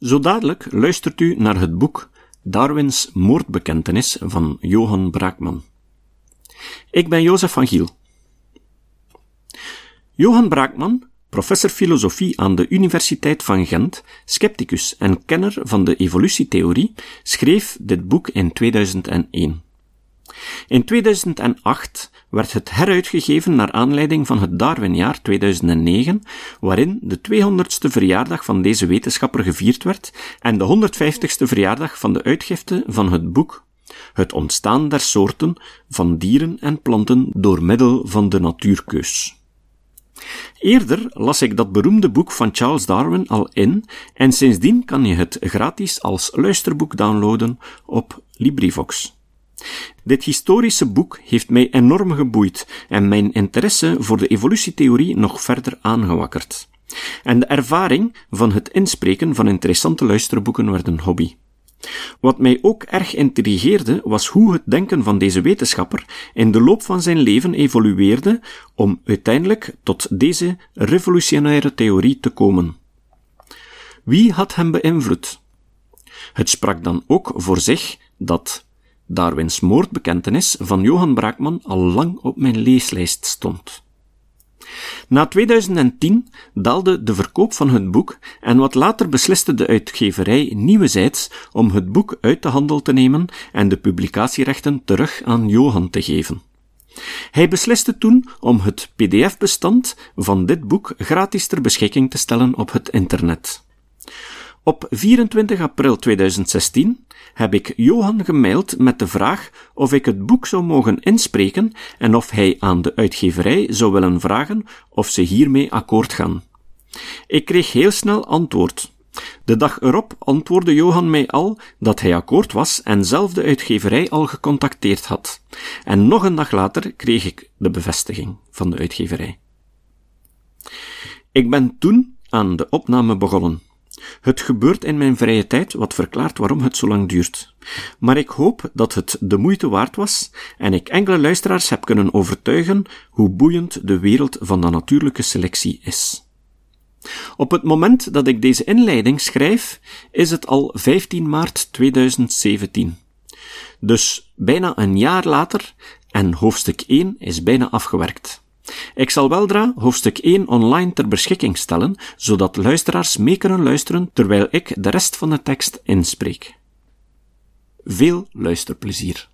Zo dadelijk luistert u naar het boek Darwins moordbekentenis van Johan Braakman. Ik ben Jozef van Giel. Johan Braakman, professor filosofie aan de Universiteit van Gent, scepticus en kenner van de evolutietheorie, schreef dit boek in 2001. In 2008 werd het heruitgegeven naar aanleiding van het Darwinjaar 2009, waarin de 200ste verjaardag van deze wetenschapper gevierd werd en de 150ste verjaardag van de uitgifte van het boek Het ontstaan der soorten van dieren en planten door middel van de natuurkeus. Eerder las ik dat beroemde boek van Charles Darwin al in en sindsdien kan je het gratis als luisterboek downloaden op LibriVox. Dit historische boek heeft mij enorm geboeid en mijn interesse voor de evolutietheorie nog verder aangewakkerd. En de ervaring van het inspreken van interessante luisterboeken werd een hobby. Wat mij ook erg intrigeerde was hoe het denken van deze wetenschapper in de loop van zijn leven evolueerde om uiteindelijk tot deze revolutionaire theorie te komen. Wie had hem beïnvloed? Het sprak dan ook voor zich dat Darwins moordbekentenis van Johan Braakman al lang op mijn leeslijst stond. Na 2010 daalde de verkoop van het boek en wat later besliste de uitgeverij Nieuwezijds om het boek uit de handel te nemen en de publicatierechten terug aan Johan te geven. Hij besliste toen om het pdf-bestand van dit boek gratis ter beschikking te stellen op het internet. Op 24 april 2016 heb ik Johan gemaild met de vraag of ik het boek zou mogen inspreken en of hij aan de uitgeverij zou willen vragen of ze hiermee akkoord gaan. Ik kreeg heel snel antwoord. De dag erop antwoordde Johan mij al dat hij akkoord was en zelf de uitgeverij al gecontacteerd had. En nog een dag later kreeg ik de bevestiging van de uitgeverij. Ik ben toen aan de opname begonnen. Het gebeurt in mijn vrije tijd, wat verklaart waarom het zo lang duurt. Maar ik hoop dat het de moeite waard was en ik enkele luisteraars heb kunnen overtuigen hoe boeiend de wereld van de natuurlijke selectie is. Op het moment dat ik deze inleiding schrijf, is het al 15 maart 2017. Dus bijna een jaar later en hoofdstuk 1 is bijna afgewerkt. Ik zal weldra hoofdstuk 1 online ter beschikking stellen, zodat luisteraars mee kunnen luisteren terwijl ik de rest van de tekst inspreek. Veel luisterplezier.